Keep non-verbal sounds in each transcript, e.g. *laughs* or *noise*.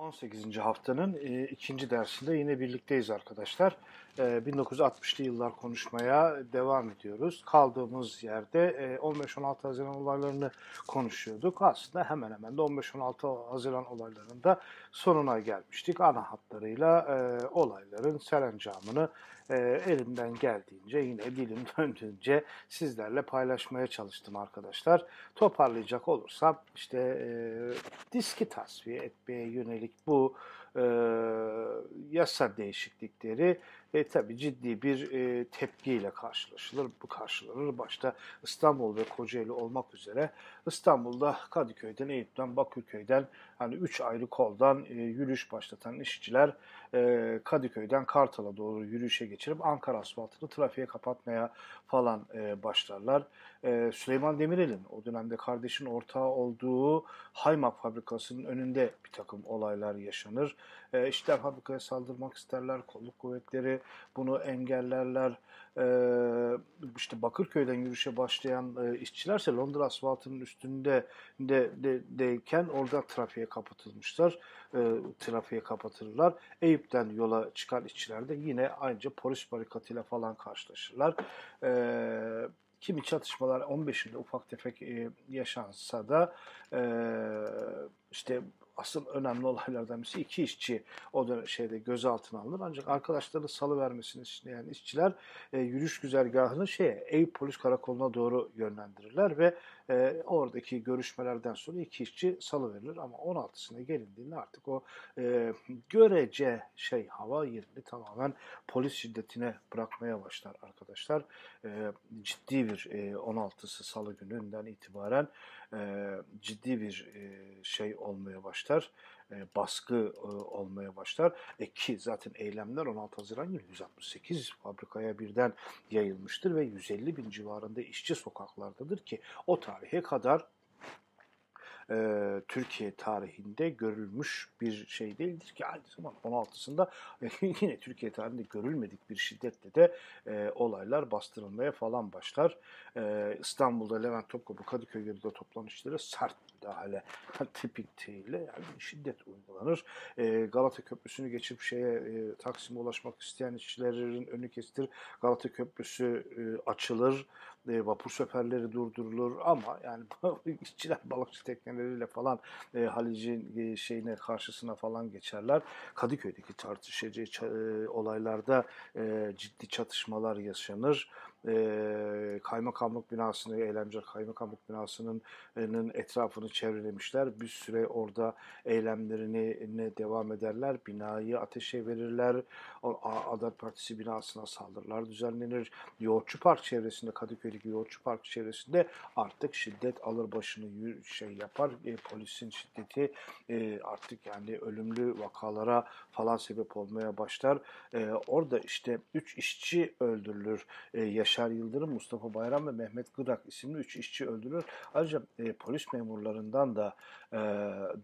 18. haftanın e, ikinci dersinde yine birlikteyiz arkadaşlar. E, 1960'lı yıllar konuşmaya devam ediyoruz. Kaldığımız yerde e, 15-16 Haziran olaylarını konuşuyorduk. Aslında hemen hemen de 15-16 Haziran olaylarında sonuna gelmiştik. Ana hatlarıyla e, olayların serencamını e, elimden geldiğince yine dilim *laughs* döndüğünce sizlerle paylaşmaya çalıştım arkadaşlar. Toparlayacak olursam işte e, diski tasfiye etmeye yönelik bu e, yasa değişiklikleri e, tabii ciddi bir e, tepkiyle karşılaşılır. Bu karşılanır başta İstanbul ve Kocaeli olmak üzere İstanbul'da Kadıköy'den, Eyüp'ten, Bakırköy'den hani üç ayrı koldan e, yürüyüş başlatan işçiler e, Kadıköy'den Kartal'a doğru yürüyüşe geçirip Ankara asfaltını trafiğe kapatmaya falan e, başlarlar. E, Süleyman Demirel'in o dönemde kardeşin ortağı olduğu Haymak fabrikasının önünde bir takım olaylar yaşanır. E, işçiler fabrikaya saldırmak isterler, kolluk kuvvetleri bunu engellerler. E, işte Bakırköy'den yürüyüşe başlayan e, işçilerse Londra asfaltının üstünde de, de, deyken orada trafiğe kapatılmışlar. E, trafiğe kapatırlar. Eyüp'ten yola çıkan işçiler de yine aynıca polis barikatıyla falan karşılaşırlar. E, kimi çatışmalar 15'inde ufak tefek e, yaşansa da e, işte asıl önemli olaylardan birisi iki işçi o da şeyde gözaltına alınır. Ancak arkadaşları salı vermesini isteyen işçiler e, yürüyüş güzergahını şeye Eyüp Polis Karakolu'na doğru yönlendirirler ve e, oradaki görüşmelerden sonra iki işçi salı verilir ama 16'sına gelindiğinde artık o e, görece şey hava yerini tamamen polis şiddetine bırakmaya başlar arkadaşlar. E, ciddi bir e, 16'sı salı gününden itibaren e, ciddi bir e, şey olmaya başlar. E, baskı e, olmaya başlar. E, ki zaten eylemler 16 Haziran günü 168 fabrikaya birden yayılmıştır ve 150 bin civarında işçi sokaklardadır ki o tarihe kadar e, Türkiye tarihinde görülmüş bir şey değildir ki aynı zamanda 16'sında *laughs* yine Türkiye tarihinde görülmedik bir şiddetle de e, olaylar bastırılmaya falan başlar. E, İstanbul'da Levent Topkapı Kadıköy yolunda toplanışları sert müdahale *laughs* tipik değil yani şiddet uygulanır. E, Galata Köprüsü'nü geçip şeye e, Taksim'e ulaşmak isteyen işçilerin önü kesilir. Galata Köprüsü e, açılır. E, vapur seferleri durdurulur ama yani *laughs* işçiler balıkçı tekneleriyle falan e, Halic'in e, şeyine karşısına falan geçerler. Kadıköy'deki tartışıcı e, olaylarda e, ciddi çatışmalar yaşanır e, kaymakamlık binasını, eylemci kaymakamlık binasının etrafını çevrelemişler. Bir süre orada eylemlerini ne devam ederler. Binayı ateşe verirler. Adalet Partisi binasına saldırılar düzenlenir. Yoğurtçu Park çevresinde, Kadıköy'deki Yoğurtçu Park çevresinde artık şiddet alır başını şey yapar. E, polisin şiddeti e, artık yani ölümlü vakalara falan sebep olmaya başlar. E, orada işte üç işçi öldürülür. E, Yaşar Yıldırım, Mustafa Bayram ve Mehmet Gırak isimli üç işçi öldürülür. Ayrıca e, polis memurlarından da e,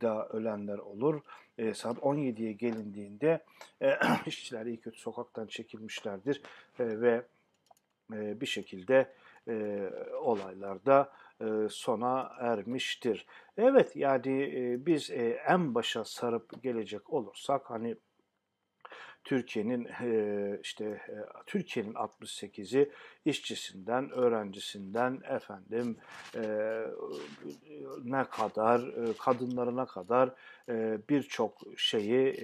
da ölenler olur. E, saat 17'ye gelindiğinde e, *clears throat* işçiler iyi kötü sokaktan çekilmişlerdir e, ve e, bir şekilde e, olaylarda e, sona ermiştir. Evet yani e, biz e, en başa sarıp gelecek olursak hani Türkiye'nin işte Türkiye'nin 68'i işçisinden, öğrencisinden efendim ne kadar kadınlarına kadar birçok şeyi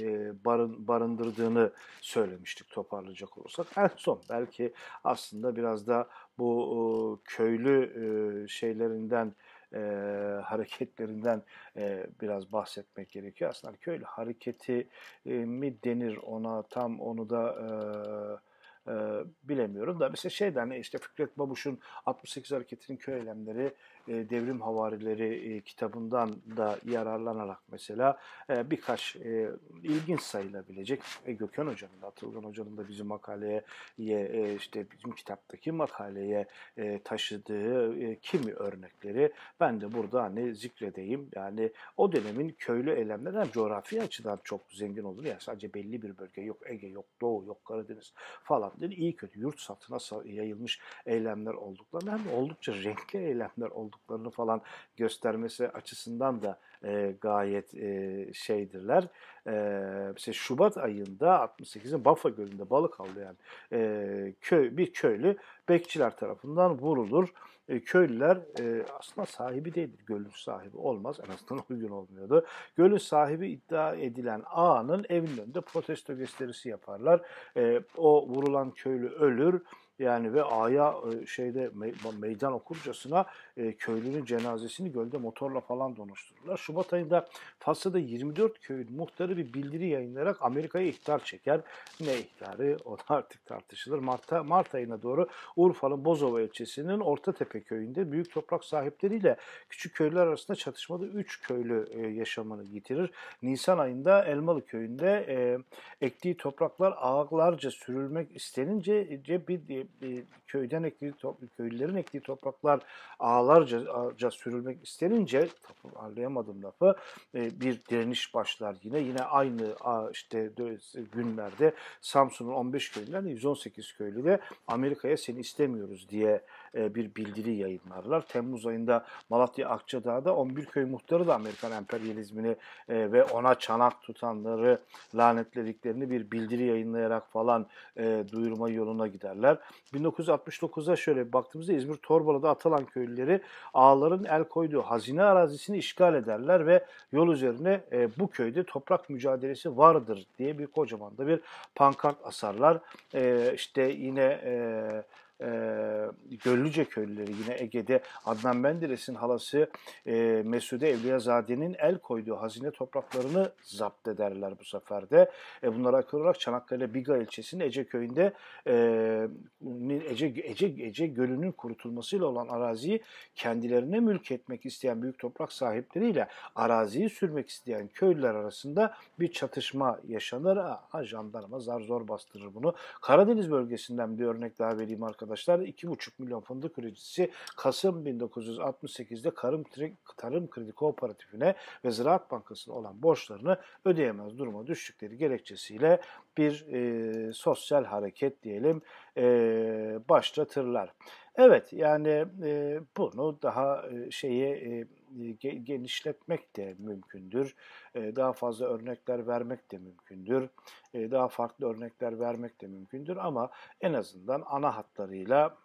barın, barındırdığını söylemiştik toparlayacak olursak. En son belki aslında biraz da bu köylü şeylerinden e, hareketlerinden e, biraz bahsetmek gerekiyor. Aslında köylü hareketi e, mi denir ona tam onu da e, e, bilemiyorum da mesela şeyden işte Fikret Babuş'un 68 hareketinin köy eylemleri e, Devrim Havarileri e, kitabından da yararlanarak mesela e, birkaç ilginç sayılabilecek Gökhan Hoca'nın da Atılgan Hoca'nın da bizim makaleye işte bizim kitaptaki makaleye taşıdığı kimi örnekleri ben de burada hani zikredeyim. Yani o dönemin köylü eylemleri coğrafi açıdan çok zengin olur. Yani sadece belli bir bölge yok Ege yok Doğu yok Karadeniz falan dedi iyi kötü yurt satına yayılmış eylemler olduklarını hem oldukça renkli eylemler olduklarını falan göstermesi açısından da e, gayet e, şeydirler. E, mesela Şubat ayında 68'in Bafa Gölü'nde balık avlayan e, köy bir köylü bekçiler tarafından vurulur. E, köylüler e, aslında sahibi değildir. Gölün sahibi olmaz. En azından o gün olmuyordu. Gölün sahibi iddia edilen ağanın evinin önünde protesto gösterisi yaparlar. E, o vurulan köylü ölür yani ve aya şeyde meydan okurcasına e, köylünün cenazesini gölde motorla falan donuştururlar. Şubat ayında Fas'ta 24 köyün muhtarı bir bildiri yayınlayarak Amerika'ya ihtar çeker. Ne ihtarı? *laughs* O da artık tartışılır. Mart'a, Mart ayına doğru Urfa'nın Bozova ilçesinin Ortatepe köyünde büyük toprak sahipleriyle küçük köyler arasında çatışmada 3 köylü e, yaşamını yitirir. Nisan ayında Elmalı köyünde e, ektiği topraklar ağlarca sürülmek istenince bir e, köyden ektiği köylülerin ektiği topraklar ağlarca sürülmek istenince anlayamadım lafı e, bir direniş başlar yine. Yine aynı işte günlerde Samsun'un 15 köylülerinde 118 köylü de Amerika'ya seni istemiyoruz diye bir bildiri yayınlarlar. Temmuz ayında Malatya Akçadağ'da 11 köy muhtarı da Amerikan emperyalizmini ve ona çanak tutanları lanetlediklerini bir bildiri yayınlayarak falan duyurma yoluna giderler. 1969'da şöyle baktığımızda İzmir Torbalı'da Atalan köylüleri ağların el koyduğu hazine arazisini işgal ederler ve yol üzerine e, bu köyde toprak mücadelesi vardır diye bir kocaman da bir pankart asarlar. E, işte yine e, Göllüce köylüleri yine Ege'de Adnan Menderes'in halası e, Mesude Evliyazade'nin el koyduğu hazine topraklarını zapt ederler bu sefer de. E, bunlara akıl olarak Çanakkale Biga ilçesinin Ece köyünde e, Ece, Ece, Ece Gölü'nün kurutulmasıyla olan araziyi kendilerine mülk etmek isteyen büyük toprak sahipleriyle araziyi sürmek isteyen köylüler arasında bir çatışma yaşanır. Ha, jandarma zar zor bastırır bunu. Karadeniz bölgesinden bir örnek daha vereyim arkadaşlar arkadaşlar 2,5 milyon fındık üreticisi Kasım 1968'de Tarım, Tarım Kredi Kooperatifine ve Ziraat Bankası'na olan borçlarını ödeyemez duruma düştükleri gerekçesiyle bir e, sosyal hareket diyelim e, başlatırlar. Evet yani e, bunu daha e, şeye e, genişletmek de mümkündür. E, daha fazla örnekler vermek de mümkündür. E, daha farklı örnekler vermek de mümkündür ama en azından ana hatlarıyla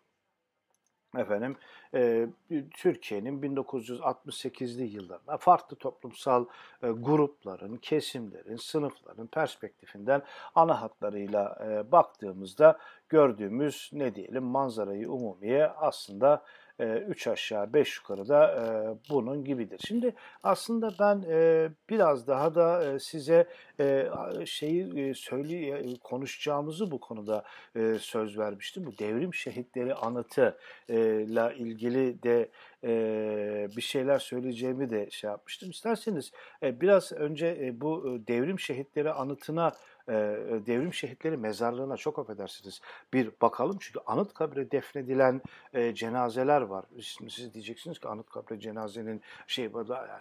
efendim e, Türkiye'nin 1968'li yıllarında farklı toplumsal e, grupların, kesimlerin, sınıfların perspektifinden ana hatlarıyla e, baktığımızda gördüğümüz ne diyelim manzarayı umumiye aslında 3 aşağı 5 yukarı da bunun gibidir. Şimdi aslında ben biraz daha da size şeyi söyle konuşacağımızı bu konuda söz vermiştim. Bu devrim şehitleri anıtıyla ilgili de bir şeyler söyleyeceğimi de şey yapmıştım. İsterseniz biraz önce bu devrim şehitleri anıtına devrim şehitleri mezarlığına çok affedersiniz bir bakalım. Çünkü anıt kabre defnedilen e, cenazeler var. Şimdi siz diyeceksiniz ki anıt kabre cenazenin şey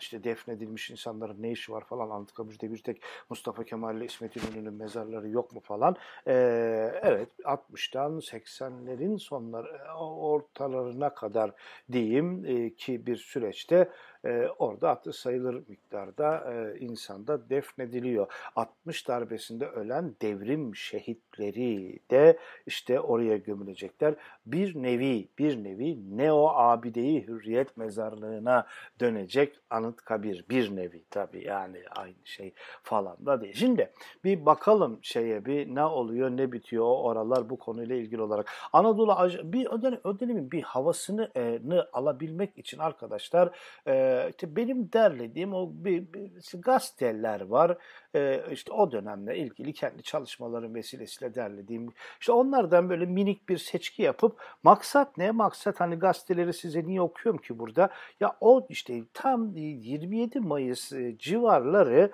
işte defnedilmiş insanların ne işi var falan anıt kabirde bir tek Mustafa Kemal ile İsmet İnönü'nün mezarları yok mu falan. E, evet 60'tan 80'lerin sonları ortalarına kadar diyeyim e, ki bir süreçte e, orada hatı sayılır miktarda e, insanda defnediliyor. 60 darbesinde ölen devrim şehitleri de işte oraya gömülecekler. Bir nevi, bir nevi Neo Abideyi Hürriyet Mezarlığı'na dönecek anıt kabir. Bir nevi tabii yani aynı şey falan da değil. Şimdi bir bakalım şeye bir ne oluyor ne bitiyor oralar bu konuyla ilgili olarak. Anadolu bir o dönemin bir havasını e, alabilmek için arkadaşlar e, işte benim derlediğim o bir, bir gazeteler var. Ee, işte o dönemle ilgili kendi çalışmalarım vesilesiyle derlediğim. İşte onlardan böyle minik bir seçki yapıp maksat ne? Maksat hani gazeteleri size niye okuyorum ki burada? Ya o işte tam 27 Mayıs e, civarları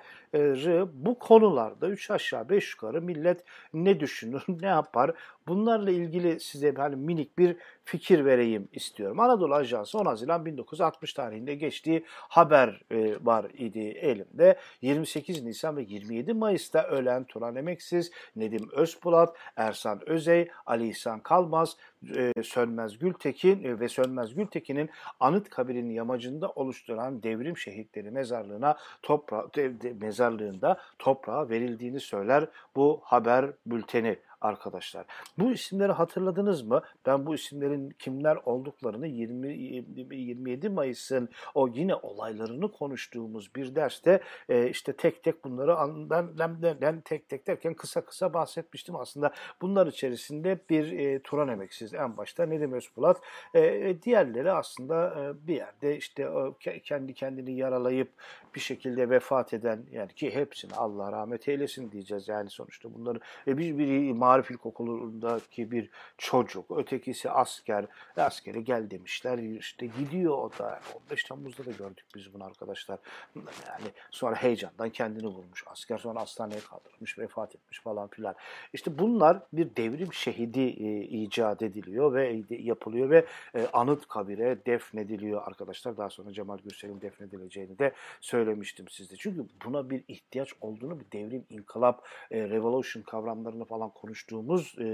bu konularda 3 aşağı 5 yukarı millet ne düşünür, *laughs* ne yapar? Bunlarla ilgili size hani minik bir fikir vereyim istiyorum. Anadolu Ajansı 10 Haziran 1960 tarihinde geçti geçtiği haber e, var idi elimde. 28 Nisan ve 27 Mayıs'ta ölen Turan Emeksiz, Nedim Özpulat, Ersan Özey, Ali İhsan Kalmaz, e, Sönmez Gültekin e, ve Sönmez Gültekin'in anıt kabirinin yamacında oluşturan devrim şehitleri mezarlığına topra de, de, mezarlığında toprağa verildiğini söyler bu haber bülteni arkadaşlar. Bu isimleri hatırladınız mı? Ben bu isimlerin kimler olduklarını 20 27 Mayıs'ın o yine olaylarını konuştuğumuz bir derste e, işte tek tek bunları ben, ben, ben tek tek derken kısa kısa bahsetmiştim aslında. Bunlar içerisinde bir e, Turan Emeksiz en başta Nedim Özbulat. E, e, diğerleri aslında e, bir yerde işte e, kendi kendini yaralayıp bir şekilde vefat eden yani ki hepsini Allah rahmet eylesin diyeceğiz yani sonuçta bunları e, bir, bir Marif İlkokulu'ndaki bir çocuk, ötekisi asker, askere gel demişler işte gidiyor o da. 15 Temmuz'da da gördük biz bunu arkadaşlar. Yani sonra heyecandan kendini vurmuş asker sonra hastaneye kaldırılmış vefat etmiş falan filan. İşte bunlar bir devrim şehidi e, icat ediliyor ve yapılıyor ve e, anıt kabire defnediliyor arkadaşlar. Daha sonra Cemal Gürsel'in defnedileceğini de söylemiştim sizde. Çünkü buna bir ihtiyaç olduğunu bir devrim, inkılap, e, revolution kavramlarını falan konuştuğumuz e,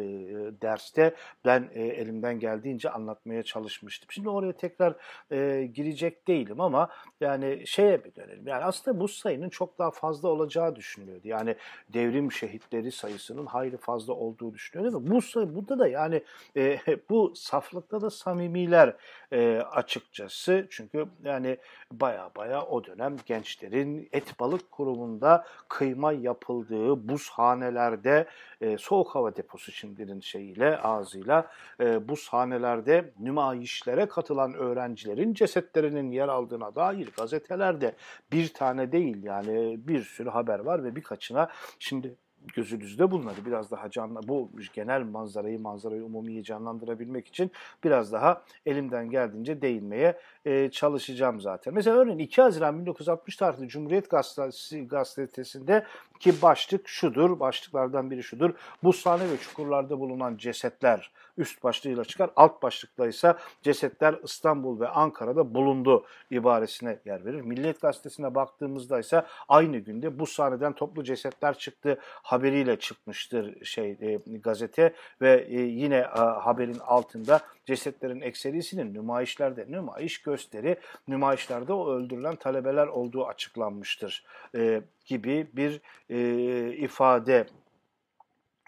derste ben e, elimden geldiğince anlatmaya çalışmıştım. Şimdi oraya tekrar e, girecek değilim ama yani şeye bir dönelim. Yani aslında bu sayının çok daha fazla olacağı düşünülüyordu. Yani devrim şehitleri sayısının hayli fazla olduğu düşünülüyordu. Bu sayı, burada da yani e, *laughs* bu saflıkta da samimiler e, açıkçası. Çünkü yani baya baya o dönem gençlerin et balık kurumunda kıyma yapıldığı buzhanelerde e, soğuk hava deposu şimdinin şeyiyle ağzıyla e, buzhanelerde nümayişlere katılan öğrencilerin cesetlerinin yer aldığına dair gazetelerde bir tane değil yani bir sürü haber var ve birkaçına şimdi gözünüzde bunları biraz daha canlı bu genel manzarayı manzarayı umumiyi canlandırabilmek için biraz daha elimden geldiğince değinmeye e, çalışacağım zaten. Mesela örneğin 2 Haziran 1960 tarihli Cumhuriyet Gazetesi, gazetesinde ki başlık şudur, başlıklardan biri şudur. Buzhane ve çukurlarda bulunan cesetler üst başlığıyla çıkar. Alt başlıkta ise cesetler İstanbul ve Ankara'da bulundu ibaresine yer verir. Milliyet Gazetesi'ne baktığımızda ise aynı günde bu sahneden toplu cesetler çıktı haberiyle çıkmıştır şey e, gazete ve e, yine e, haberin altında cesetlerin ekserisinin nümayişlerde nümayiş gösteri nümayişlerde öldürülen talebeler olduğu açıklanmıştır e, gibi bir e, ifade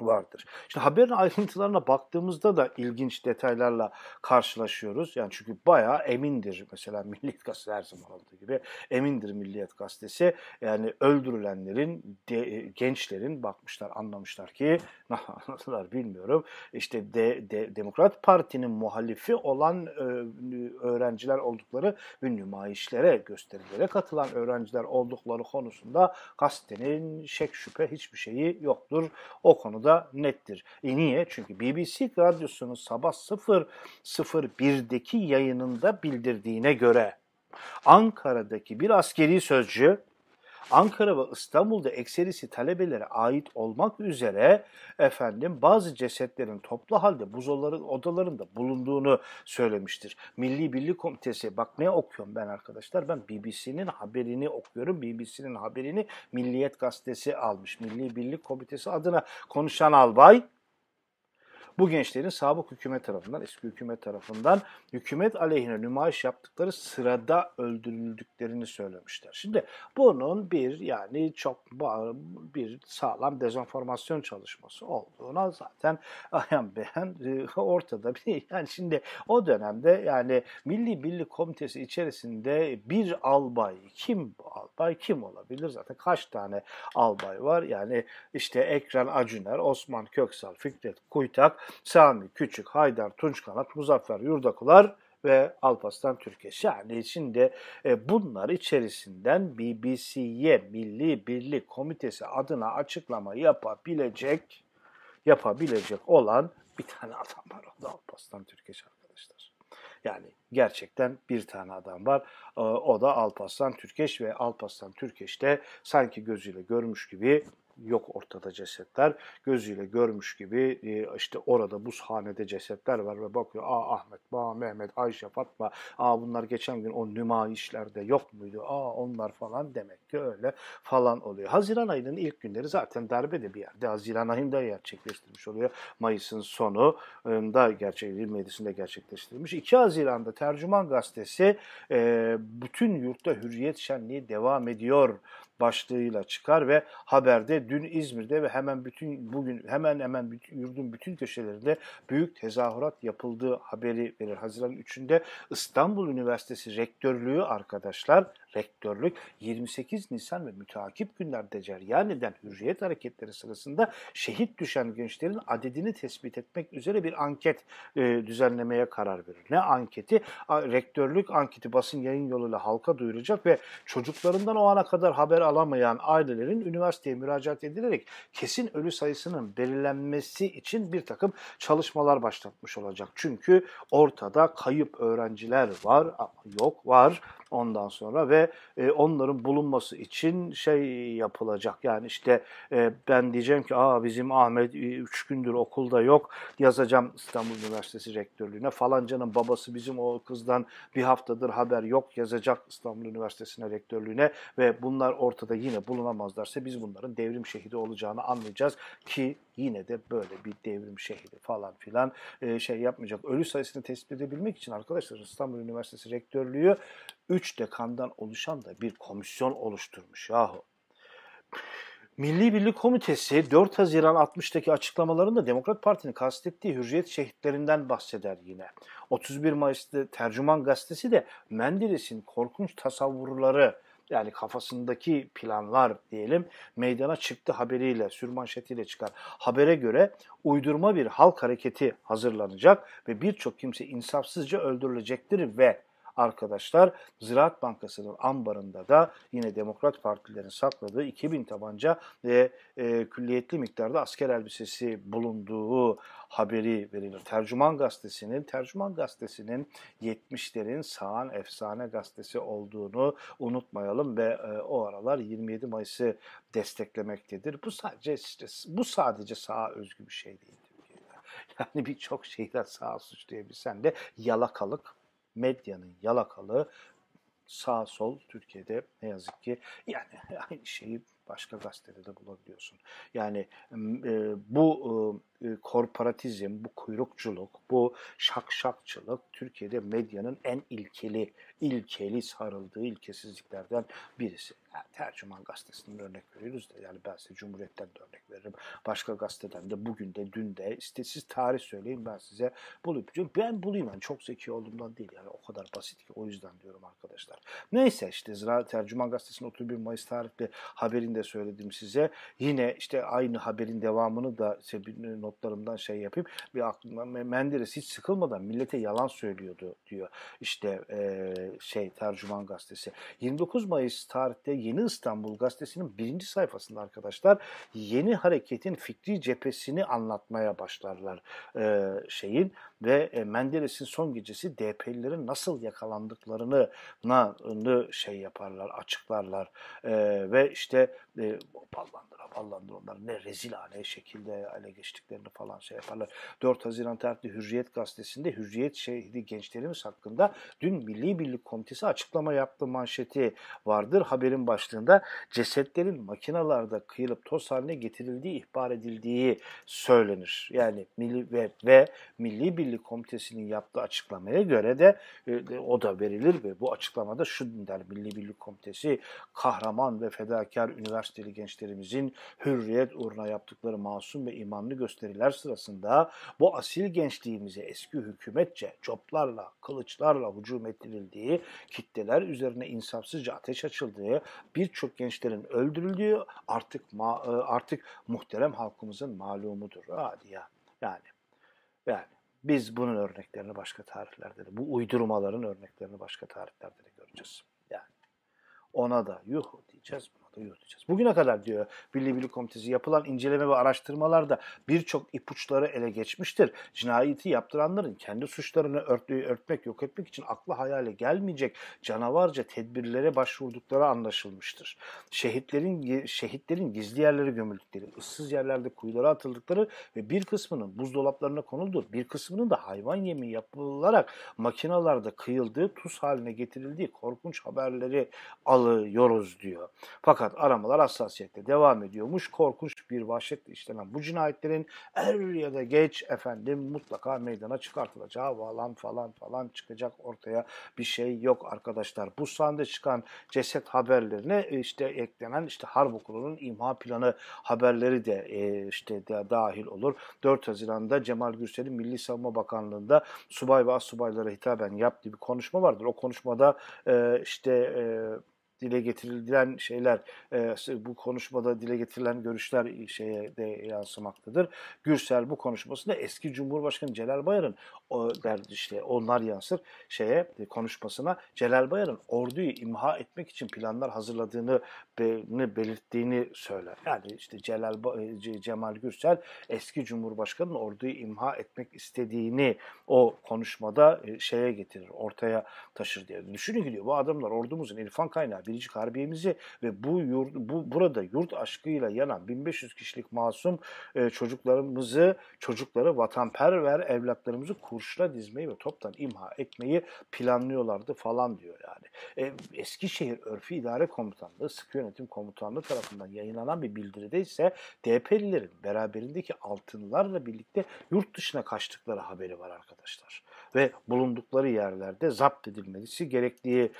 vardır. İşte haberin *laughs* ayrıntılarına baktığımızda da ilginç detaylarla karşılaşıyoruz. Yani çünkü bayağı emindir mesela Milliyet Gazetesi her zaman olduğu gibi emindir Milliyet Gazetesi. Yani öldürülenlerin, de, gençlerin bakmışlar anlamışlar ki *laughs* anladılar bilmiyorum. İşte de, de, Demokrat Parti'nin muhalifi olan e, öğrenciler oldukları ve nümayişlere, gösterilere katılan öğrenciler oldukları konusunda gazetenin şek şüphe hiçbir şeyi yoktur. O konuda da nettir. E niye? Çünkü BBC radyosunun sabah 001'deki yayınında bildirdiğine göre Ankara'daki bir askeri sözcü Ankara ve İstanbul'da ekserisi talebelere ait olmak üzere efendim bazı cesetlerin toplu halde buzoların odalarında bulunduğunu söylemiştir. Milli Birlik Komitesi bak ne okuyorum ben arkadaşlar? Ben BBC'nin haberini okuyorum. BBC'nin haberini Milliyet Gazetesi almış. Milli Birlik Komitesi adına konuşan albay bu gençlerin sabık hükümet tarafından, eski hükümet tarafından hükümet aleyhine nümayiş yaptıkları sırada öldürüldüklerini söylemişler. Şimdi bunun bir yani çok bir sağlam dezenformasyon çalışması olduğuna zaten *laughs* ayan beyan e, ortada. Yani şimdi o dönemde yani Milli Birlik Komitesi içerisinde bir albay kim bu albay kim olabilir zaten kaç tane albay var yani işte Ekran Acuner, Osman Köksal, Fikret Kuytak Sami Küçük, Haydar Tunçkanat, Muzaffer Yurdakular ve Alpaslan Türkeş. Yani şimdi e, bunlar içerisinden BBC'ye Milli Birlik Komitesi adına açıklama yapabilecek yapabilecek olan bir tane adam var. O da Alpaslan Türkeş arkadaşlar. Yani gerçekten bir tane adam var. O da Alpaslan Türkeş ve Alpaslan Türkeş de sanki gözüyle görmüş gibi yok ortada cesetler. Gözüyle görmüş gibi e, işte orada buzhanede cesetler var ve bakıyor. Aa Ahmet, Aa Mehmet, Ayşe, Fatma. Aa bunlar geçen gün o nüma işlerde yok muydu? Aa onlar falan demek ki öyle falan oluyor. Haziran ayının ilk günleri zaten darbe de bir yerde. Haziran ayında gerçekleştirmiş oluyor. Mayıs'ın sonu da gerçek 27'sinde gerçekleştirilmiş. 2 Haziran'da Tercüman Gazetesi e, bütün yurtta hürriyet şenliği devam ediyor başlığıyla çıkar ve haberde dün İzmir'de ve hemen bütün bugün hemen hemen bütün, yurdun bütün köşelerinde büyük tezahürat yapıldığı haberi verir. Haziran 3'ünde İstanbul Üniversitesi Rektörlüğü arkadaşlar rektörlük 28 Nisan ve müteakip günlerde cereyan eden hürriyet hareketleri sırasında şehit düşen gençlerin adedini tespit etmek üzere bir anket e, düzenlemeye karar verir. Ne anketi? A, rektörlük anketi basın yayın yoluyla halka duyuracak ve çocuklarından o ana kadar haber alamayan ailelerin üniversiteye müracaat edilerek kesin ölü sayısının belirlenmesi için bir takım çalışmalar başlatmış olacak. Çünkü ortada kayıp öğrenciler var, yok var ondan sonra ve e, onların bulunması için şey yapılacak. Yani işte e, ben diyeceğim ki aa bizim Ahmet 3 gündür okulda yok yazacağım İstanbul Üniversitesi Rektörlüğüne. Falancanın babası bizim o kızdan bir haftadır haber yok yazacak İstanbul Üniversitesi'ne rektörlüğüne ve bunlar ortada yine bulunamazlarsa biz bunların devrim şehidi olacağını anlayacağız ki yine de böyle bir devrim şehidi falan filan e, şey yapmayacak. Ölü sayısını tespit edebilmek için arkadaşlar İstanbul Üniversitesi Rektörlüğü 3 dekandan oluşan da bir komisyon oluşturmuş yahu. Milli Birlik Komitesi 4 Haziran 60'taki açıklamalarında Demokrat Parti'nin kastettiği hürriyet şehitlerinden bahseder yine. 31 Mayıs'ta Tercüman Gazetesi de Menderes'in korkunç tasavvurları yani kafasındaki planlar diyelim meydana çıktı haberiyle, sürmanşetiyle çıkar. Habere göre uydurma bir halk hareketi hazırlanacak ve birçok kimse insafsızca öldürülecektir ve arkadaşlar Ziraat Bankası'nın ambarında da yine Demokrat Partilerin sakladığı 2000 tabanca ve e, külliyetli miktarda asker elbisesi bulunduğu haberi verilir. Tercüman Gazetesi'nin Tercüman Gazetesi'nin 70'lerin sağan efsane gazetesi olduğunu unutmayalım ve e, o aralar 27 Mayıs'ı desteklemektedir. Bu sadece bu sadece sağa özgü bir şey değil. *laughs* Yani birçok şeyden sağa suçlayabilsen de yalakalık medyanın yalakalı sağ sol Türkiye'de ne yazık ki yani *laughs* aynı şeyi başka gazetede de bulabiliyorsun. Yani e, bu e, korporatizm, bu kuyrukçuluk, bu şakşakçılık Türkiye'de medyanın en ilkeli, ilkeli sarıldığı ilkesizliklerden birisi. Yani tercüman gazetesinden örnek veriyoruz da yani ben size Cumhuriyet'ten de örnek veririm. Başka gazeteden de bugün de dün de işte siz tarih söyleyin ben size bulayım. Ben bulayım yani çok zeki olduğumdan değil yani o kadar basit ki o yüzden diyorum arkadaşlar. Neyse işte Zira Tercüman Gazetesi'nin 31 Mayıs tarihli haberinde söyledim size. Yine işte aynı haberin devamını da işte notlarımdan şey yapayım. Bir aklıma Menderes hiç sıkılmadan millete yalan söylüyordu diyor. İşte e, şey Tercüman Gazetesi. 29 Mayıs tarihte Yeni İstanbul Gazetesi'nin birinci sayfasında arkadaşlar yeni hareketin fikri cephesini anlatmaya başlarlar e, şeyin ve e, Menderes'in son gecesi DP'lilerin nasıl yakalandıklarını şey yaparlar, açıklarlar e, ve işte e, ballandıra onlar ne rezilane şekilde ele geçtiklerini falan şey yaparlar. 4 Haziran tarihli Hürriyet gazetesinde Hürriyet şehidi gençlerimiz hakkında dün Milli Birlik Komitesi açıklama yaptı manşeti vardır. Haberin başlığında cesetlerin makinalarda kıyılıp toz haline getirildiği ihbar edildiği söylenir. Yani Milli ve, ve Milli Birlik Komitesi'nin yaptığı açıklamaya göre de e, o da verilir ve bu açıklamada şu der Milli Birlik Komitesi kahraman ve fedakar üniversiteli gençlerimizin hürriyet uğruna yaptıkları masum ve imanlı gösteriler sırasında bu asil gençliğimize eski hükümetçe coplarla, kılıçlarla hücum edildiği, kitleler üzerine insafsızca ateş açıldığı, birçok gençlerin öldürüldüğü artık e, artık muhterem halkımızın malumudur. Hadi ya. Yani yani biz bunun örneklerini başka tarihlerde de, bu uydurmaların örneklerini başka tarihlerde de göreceğiz. Yani ona da yuh diyeceğiz yürüteceğiz. Bugüne kadar diyor Milli Birlik Komitesi yapılan inceleme ve araştırmalarda birçok ipuçları ele geçmiştir. Cinayeti yaptıranların kendi suçlarını örtlüğü örtmek, yok etmek için aklı hayale gelmeyecek canavarca tedbirlere başvurdukları anlaşılmıştır. Şehitlerin şehitlerin gizli yerlere gömüldükleri, ıssız yerlerde kuyulara atıldıkları ve bir kısmının buzdolaplarına konulduğu, bir kısmının da hayvan yemi yapılarak makinalarda kıyıldığı, tuz haline getirildiği korkunç haberleri alıyoruz diyor. Fakat fakat aramalar hassasiyette devam ediyormuş. Korkunç bir vahşetle işlenen bu cinayetlerin er ya da geç efendim mutlaka meydana çıkartılacağı falan falan falan çıkacak ortaya bir şey yok arkadaşlar. Bu sahne çıkan ceset haberlerine işte eklenen işte harp okulunun imha planı haberleri de e, işte de dahil olur. 4 Haziran'da Cemal Gürsel'in Milli Savunma Bakanlığı'nda subay ve assubaylara hitaben yaptığı bir konuşma vardır. O konuşmada e, işte e, dile getirilen şeyler e, bu konuşmada dile getirilen görüşler şeye de yansımaktadır. Gürsel bu konuşmasında eski Cumhurbaşkanı Celal Bayar'ın o der işte onlar yansır şeye e, konuşmasına Celal Bayar'ın orduyu imha etmek için planlar hazırladığını be, belirttiğini söyler. Yani işte Celal e, Cemal Gürsel eski Cumhurbaşkanı'nın orduyu imha etmek istediğini o konuşmada şeye getirir, ortaya taşır diye. Düşünün ki bu adamlar ordumuzun irfan kaynağı Biricik Harbiye'mizi ve bu yurt, bu burada yurt aşkıyla yanan 1500 kişilik masum e, çocuklarımızı, çocukları vatanperver evlatlarımızı kurşuna dizmeyi ve toptan imha etmeyi planlıyorlardı falan diyor yani. E, Eskişehir Örfü İdare Komutanlığı, Sıkı Yönetim Komutanlığı tarafından yayınlanan bir bildiride ise DP'lilerin beraberindeki altınlarla birlikte yurt dışına kaçtıkları haberi var arkadaşlar ve bulundukları yerlerde zapt edilmesi gerektiği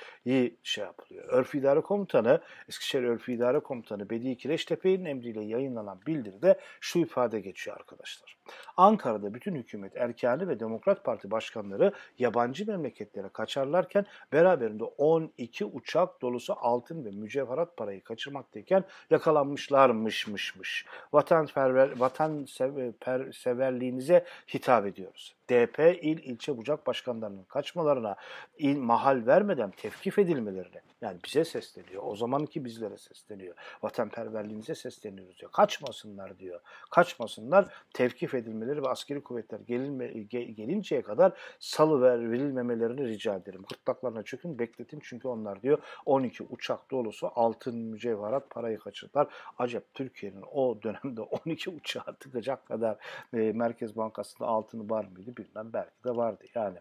şey yapılıyor. Örf İdare Komutanı, Eskişehir Örf İdare Komutanı Bedi Kireçtepe'nin emriyle yayınlanan bildiride şu ifade geçiyor arkadaşlar. Ankara'da bütün hükümet erkanı ve Demokrat Parti başkanları yabancı memleketlere kaçarlarken beraberinde 12 uçak dolusu altın ve mücevherat parayı kaçırmaktayken yakalanmışlarmışmışmış. Vatansever, vatanseverliğinize hitap ediyoruz. DP il ilçe bucak başkanlarının kaçmalarına il, mahal vermeden tevkif edilmelerine yani bize sesleniyor. O zamanki bizlere sesleniyor. Vatanperverliğinize sesleniyoruz diyor. Kaçmasınlar diyor. Kaçmasınlar. Tevkif edilmeleri ve askeri kuvvetler gelinme, gelinceye kadar salı ver, verilmemelerini rica ederim. Gırtlaklarına çökün bekletin çünkü onlar diyor 12 uçak dolusu altın mücevherat parayı kaçırdılar. Acaba Türkiye'nin o dönemde *laughs* 12 uçağı tıkacak kadar e, Merkez Bankası'nda altını var mıydı bilmem belki de vardı yani.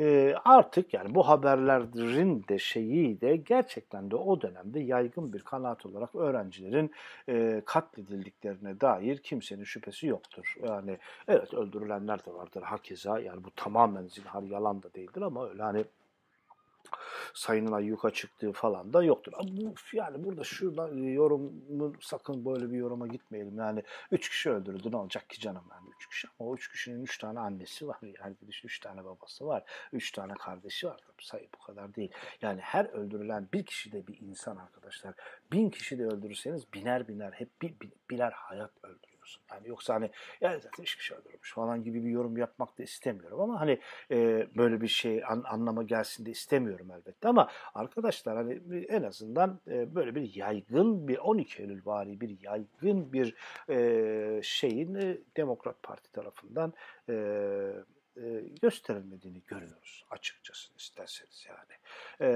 E, artık yani bu haberlerin de şeyi de gerçekten de o dönemde yaygın bir kanaat olarak öğrencilerin e, katledildiklerine dair kimsenin şüphesi yoktur. Yani evet öldürülenler de vardır hakeza yani bu tamamen zinhar yalan da değildir ama öyle hani sayının ayyuka çıktığı falan da yoktur. Yani burada şuradan yorumun sakın böyle bir yoruma gitmeyelim. Yani üç kişi öldürdü ne olacak ki canım yani üç kişi. Ama o üç kişinin üç tane annesi var. Yani bir üç tane babası var. Üç tane kardeşi var. Sayı bu kadar değil. Yani her öldürülen bir kişi de bir insan arkadaşlar. Bin kişi de öldürürseniz biner biner hep bir, birer hayat öldürür musun? Yani yoksa hani ya zaten hiçbir şey öldürmüş falan gibi bir yorum yapmak da istemiyorum ama hani e, böyle bir şey an, anlama gelsin de istemiyorum elbette ama arkadaşlar hani en azından e, böyle bir yaygın bir 12 Eylül vari bir yaygın bir e, şeyin e, Demokrat Parti tarafından e, gösterilmediğini görüyoruz açıkçası isterseniz yani. E,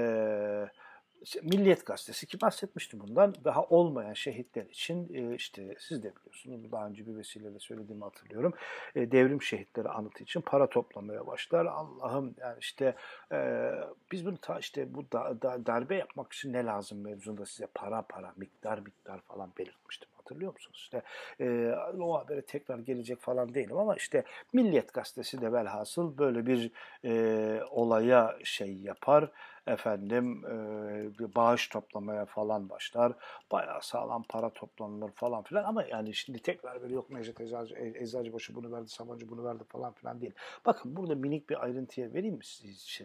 Milliyet Gazetesi ki bahsetmiştim bundan daha olmayan şehitler için e, işte siz de biliyorsunuz daha önce bir vesileyle söylediğimi hatırlıyorum. E, devrim şehitleri anıtı için para toplamaya başlar. Allah'ım yani işte e, biz bunu ta işte bu da, da, darbe yapmak için ne lazım mevzunda size para para miktar miktar falan belirtmiştim hatırlıyor musunuz? İşte e, o habere tekrar gelecek falan değilim ama işte Milliyet Gazetesi de velhasıl böyle bir e, olaya şey yapar efendim e, bağış toplamaya falan başlar. Bayağı sağlam para toplanılır falan filan ama yani şimdi tekrar böyle yok Necdet Eczacı, e, Eczacıbaşı bunu verdi, Sabancı bunu verdi falan filan değil. Bakın burada minik bir ayrıntıya vereyim mi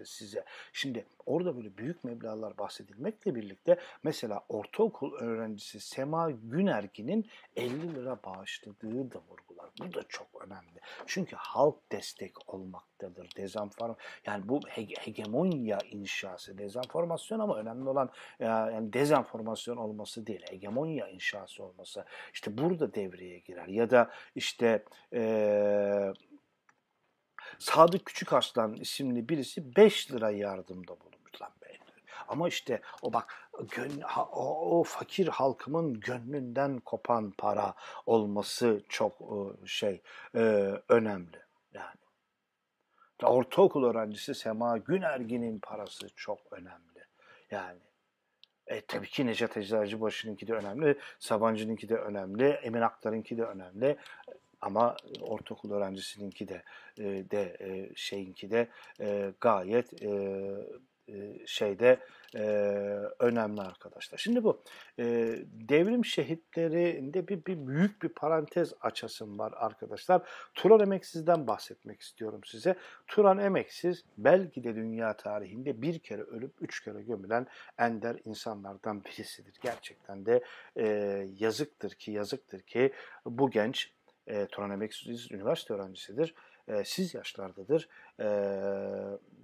size? Şimdi orada böyle büyük meblağlar bahsedilmekle birlikte mesela ortaokul öğrencisi Sema Günergin'in Derneği'nin 50 lira bağışladığı da vurgular. Bu da çok önemli. Çünkü halk destek olmaktadır. Dezenform yani bu hege hegemonya inşası, dezenformasyon ama önemli olan yani dezenformasyon olması değil, hegemonya inşası olması. İşte burada devreye girer. Ya da işte eee Sadık Küçük Arslan isimli birisi 5 lira yardımda bulunmuş lan be. Ama işte o bak gön, o, o fakir halkımın gönlünden kopan para olması çok şey e, önemli. Ortaokul öğrencisi Sema Günergin'in parası çok önemli. Yani e, tabii ki Necat Eczacıbaşı'nınki de önemli, Sabancı'nınki de önemli, Emin Aktar'ınki de önemli. Ama ortaokul öğrencisininki de e, de e, şeyinki de e, gayet şeyde e, önemli arkadaşlar. Şimdi bu e, devrim şehitlerinde bir, bir büyük bir parantez açasım var arkadaşlar. Turan Emeksiz'den bahsetmek istiyorum size. Turan Emeksiz belki de dünya tarihinde bir kere ölüp üç kere gömülen ender insanlardan birisidir. Gerçekten de e, yazıktır ki yazıktır ki bu genç e, Turan Emeksiz üniversite öğrencisidir. E, siz yaşlardadır. E,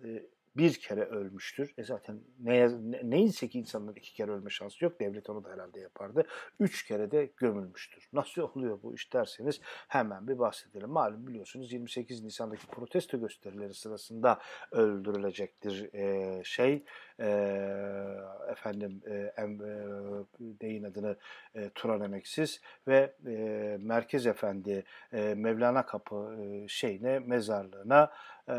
e, bir kere ölmüştür. E zaten ne, ne, neyse ki insanların iki kere ölme şansı yok. Devlet onu da herhalde yapardı. Üç kere de gömülmüştür. Nasıl oluyor bu iş derseniz hemen bir bahsedelim. Malum biliyorsunuz 28 Nisan'daki protesto gösterileri sırasında öldürülecektir e, şey e, efendim e, em, e, deyin adını e, Turan Emeksiz ve e, Merkez Efendi e, Mevlana Kapı e, şeyine mezarlığına e,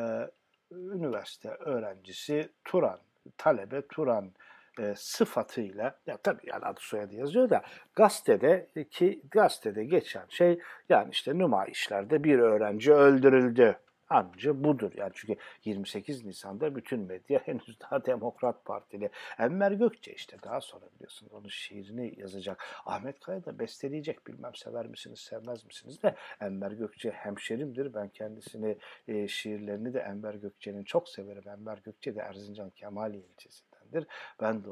üniversite öğrencisi Turan, talebe Turan e, sıfatıyla ya tabii yani adı soyadı yazıyor da gazetede ki gazetede geçen şey yani işte nümayişlerde bir öğrenci öldürüldü Anca budur. Yani çünkü 28 Nisan'da bütün medya *laughs* henüz daha Demokrat Partili. Enver Gökçe işte daha sonra biliyorsunuz onun şiirini yazacak. Ahmet Kaya da besteleyecek. Bilmem sever misiniz sevmez misiniz de Enver Gökçe hemşerimdir. Ben kendisini e, şiirlerini de Enver Gökçe'nin çok severim. Enver Gökçe de Erzincan Kemaliye ilçesi ilçesindendir. Ben de.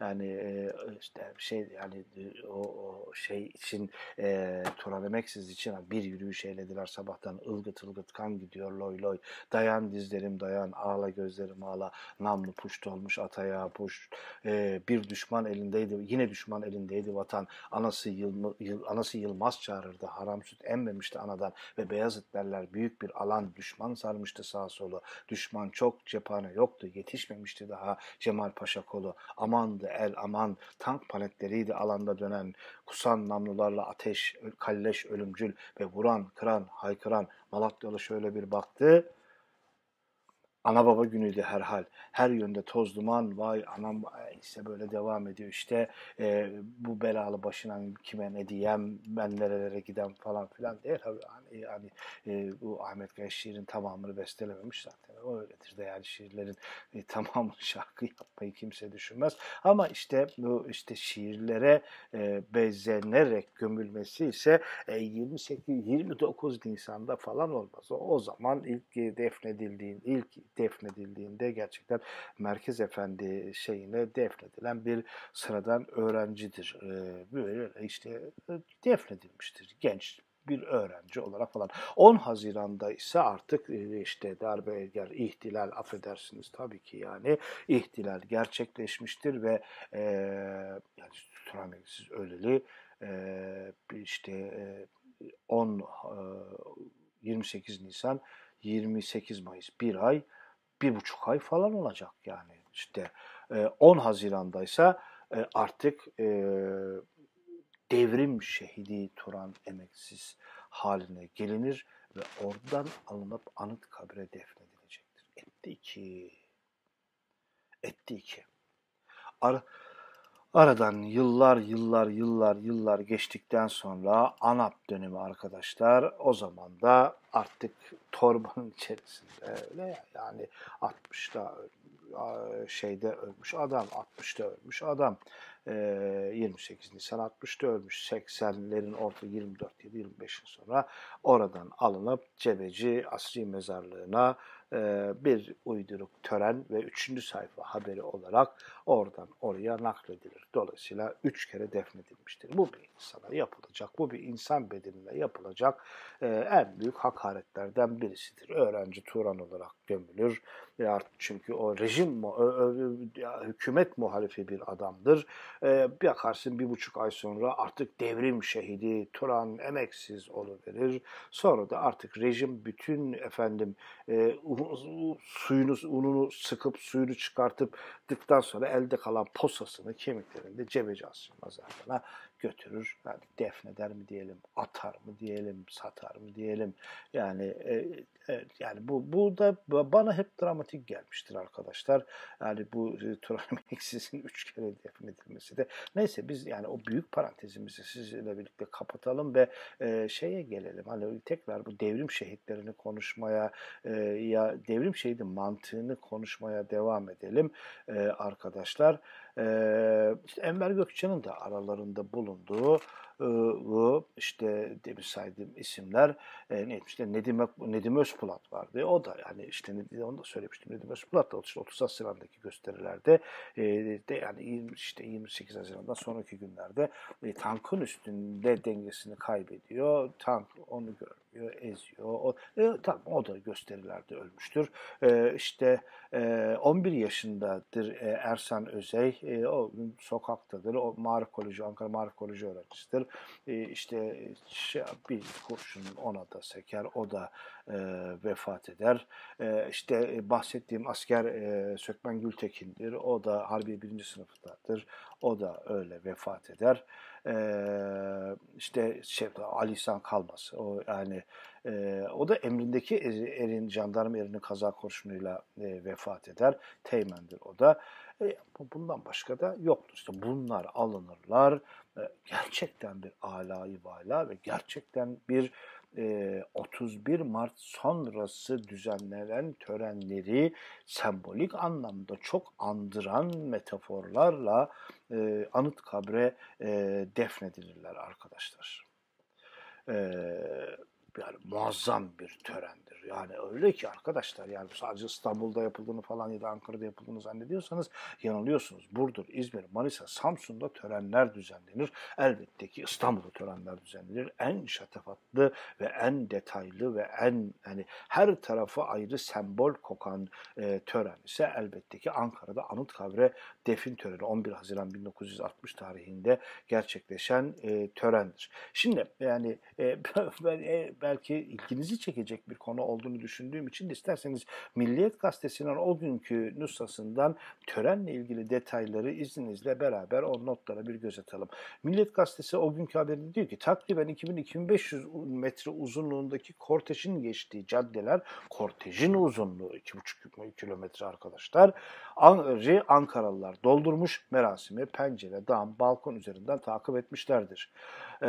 Yani e, işte şey yani o, o şey için e, Turan Emeksiz için bir yürüyüş eylediler sabahtan ılgıt ılgıt kan gidiyor loy loy. Dayan dizlerim dayan ağla gözlerim ağla. Namlu puşt olmuş ataya puş. E, bir düşman elindeydi yine düşman elindeydi vatan. Anası, Yılma, Yıl, anası Yılmaz çağırırdı. Haram süt emmemişti anadan ve Beyazıt derler büyük bir alan düşman sarmıştı sağ solu. Düşman çok cephane yoktu yetişmemişti daha Cemal Paşa kolu. Amandı el aman tank paletleriydi alanda dönen. Kusan namlularla ateş, kalleş ölümcül ve vuran, kıran, haykıran Malatyalı şöyle bir baktı. Ana baba günüydü herhal. Her yönde toz duman, vay anam işte böyle devam ediyor işte e, bu belalı başına kime ne diyem, ben nerelere gidem falan filan değil. Yani, yani e, bu Ahmet Kaya şiirin tamamını bestelememiş zaten. O öyledir de yani şiirlerin e, *laughs* tamamını şarkı yapmayı kimse düşünmez. Ama işte bu işte şiirlere e, bezenerek gömülmesi ise e, 28 29 Nisan'da falan olmaz. O, o zaman ilk defnedildiğin ilk defnedildiğinde gerçekten Merkez Efendi şeyine defnedilen bir sıradan öğrencidir. Ee, böyle işte e, defnedilmiştir. Genç bir öğrenci olarak falan. 10 Haziran'da ise artık e, işte darbe gel ihtilal affedersiniz tabii ki yani ihtilal gerçekleşmiştir ve e, yani Turan öleli e, işte e, 10 e, 28 Nisan 28 Mayıs bir ay bir buçuk ay falan olacak yani. İşte 10 Haziran'da ise artık e, devrim şehidi Turan emeksiz haline gelinir ve oradan alınıp anıt kabre defnedilecektir. Etti ki, etti ki. Ar Aradan yıllar yıllar yıllar yıllar geçtikten sonra ANAP dönemi arkadaşlar. O zaman da artık torbanın *laughs* içerisinde öyle yani 60'da şeyde ölmüş adam 60'da ölmüş adam. 28 Nisan 60'da ölmüş. 80'lerin orta 24 25'in sonra oradan alınıp Cebeci Asri Mezarlığı'na bir uyduruk tören ve üçüncü sayfa haberi olarak oradan oraya nakledilir. Dolayısıyla üç kere defnedilmiştir. Bu bir insana yapılacak, bu bir insan bedenine yapılacak e, en büyük hakaretlerden birisidir. Öğrenci Turan olarak gömülür. Ya çünkü o rejim, o, o, hükümet muhalifi bir adamdır. E, bakarsın bir buçuk ay sonra artık devrim şehidi Turan emeksiz verir. Sonra da artık rejim bütün efendim e, suyunu, ununu sıkıp suyunu çıkartıp dıktan sonra elde kalan posasını kemiklerinde Cebeci Asım Mazarlı'na götürür. Yani defneder mi diyelim, atar mı diyelim, satar mı diyelim. Yani e, evet, yani bu bu da bana hep dramatik gelmiştir arkadaşlar. Yani bu e, Turan Emeksiz'in *laughs* üç kere defnedilmesi de. Neyse biz yani o büyük parantezimizi sizinle birlikte kapatalım ve e, şeye gelelim. Hani tekrar bu devrim şehitlerini konuşmaya e, ya devrim şehidin mantığını konuşmaya devam edelim e, arkadaşlar. E, işte Enver Gökçen'in de aralarında bulunduğu bu işte demin saydığım isimler e, ne işte Nedim, Nedim Özpulat vardı. O da yani işte onu da söylemiştim. Nedim Özpulat da işte 30 Haziran'daki gösterilerde e, de yani 20, işte 28 Haziran'dan sonraki günlerde e, tankın üstünde dengesini kaybediyor. Tank onu görmüyor, eziyor. O, e, tamam o da gösterilerde ölmüştür. E, işte e, 11 yaşındadır e, Ersan Özey. E, o sokaktadır. O Marif Koleji, Ankara Marif Koleji öğrencisidir e, işte şey, bir kurşun ona da seker, o da e, vefat eder. E, işte bahsettiğim asker e, Sökmen Gültekin'dir, o da Harbi birinci sınıftadır, o da öyle vefat eder. E, işte şey, Ali İhsan Kalması, o yani e, o da emrindeki erin, jandarma erinin kaza kurşunuyla e, vefat eder. Teğmendir o da. E, bundan başka da yoktur. İşte bunlar alınırlar. E, gerçekten bir alayı vala ve gerçekten bir 31 Mart sonrası düzenlenen törenleri sembolik anlamda çok andıran metaforlarla anıt kabre e, defnedilirler arkadaşlar. Yani muazzam bir törendir. Yani öyle ki arkadaşlar yani sadece İstanbul'da yapıldığını falan ya da Ankara'da yapıldığını zannediyorsanız yanılıyorsunuz. Burdur, İzmir, Manisa, Samsun'da törenler düzenlenir. Elbette ki İstanbul'da törenler düzenlenir. En şatafatlı ve en detaylı ve en hani her tarafa ayrı sembol kokan e, tören ise elbette ki Ankara'da Anıtkabir'e defin töreni 11 Haziran 1960 tarihinde gerçekleşen e, törendir. Şimdi yani e, *laughs* e, belki ilginizi çekecek bir konu olduğunu düşündüğüm için isterseniz Milliyet Gazetesi'nin o günkü nüshasından törenle ilgili detayları izninizle beraber o notlara bir göz atalım. Milliyet Gazetesi o günkü haberinde diyor ki takriben 2000-2500 metre uzunluğundaki kortejin geçtiği caddeler, kortejin uzunluğu 2,5 kilometre arkadaşlar. Ankaralılar doldurmuş merasimi pencere, dam, balkon üzerinden takip etmişlerdir. E,